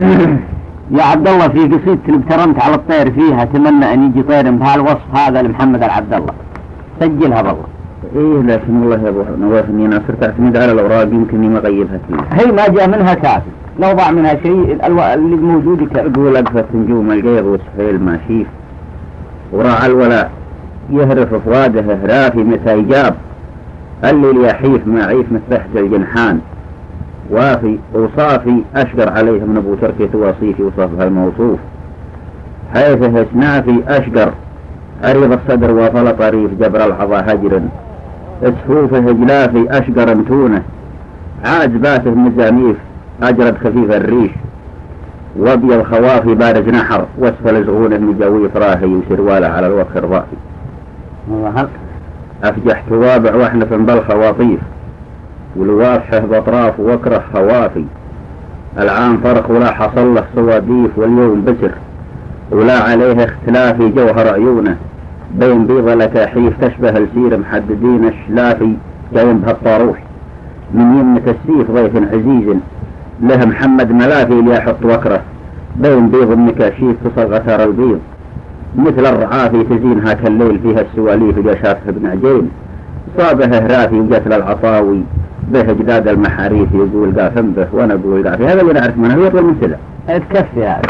يا عبد الله في قصيدة اللي ابترمت على الطير فيها أتمنى أن يجي طير بهالوصف هذا لمحمد العبد الله. سجلها بالله. إيه لكن والله يا أبو نواف اني أنا صرت اعتمد على الأوراق يمكن اني ما اغيبها فيه هي ما جاء منها كافي. لو ضاع منها شيء. اللي موجود كافي. أقول اقفت نجوم القيض وسهيل ما شيف. وراع الولاء يهرف افواده هرافي متى يجاب. اللي يحيف ما عيف مثل الجنحان. وافي وصافي أشقر عليه من أبو تركة وصيفي وصفها الموصوف. حيث هسنافي أشقر عريض الصدر وفل طريف جبر العضا هجر. اسفوفه جلافي أشقر متونه عاجباته مزاميف أجرد خفيف الريش. وابيض خوافي بارز نحر واسفل زغونه مجاويف راهي وسرواله على الوخر ضافي أفجح توابع واحنف بالخواطيف والواضحة بأطراف وكره خوافي. العام فرق ولا حصل له صواديف واليوم بسر ولا عليه اختلاف جوهر عيونه. بين بيض لكاحيف تشبه السير محددين الشلافي جايين بهالطاروح. من يمة السيف ضيف عزيز له محمد ملافي ليحط وكره. بين بيض النكاشيف تصل غثار البيض. مثل الرعافي تزين هاك الليل فيها السواليف جشافه ابن عجين. صابه هرافي وجت العطاوي به جداد المحاريث يقول قافن به وأنا أقول قافي هذا اللي نعرف منه يطول من سلع تكفي هذا.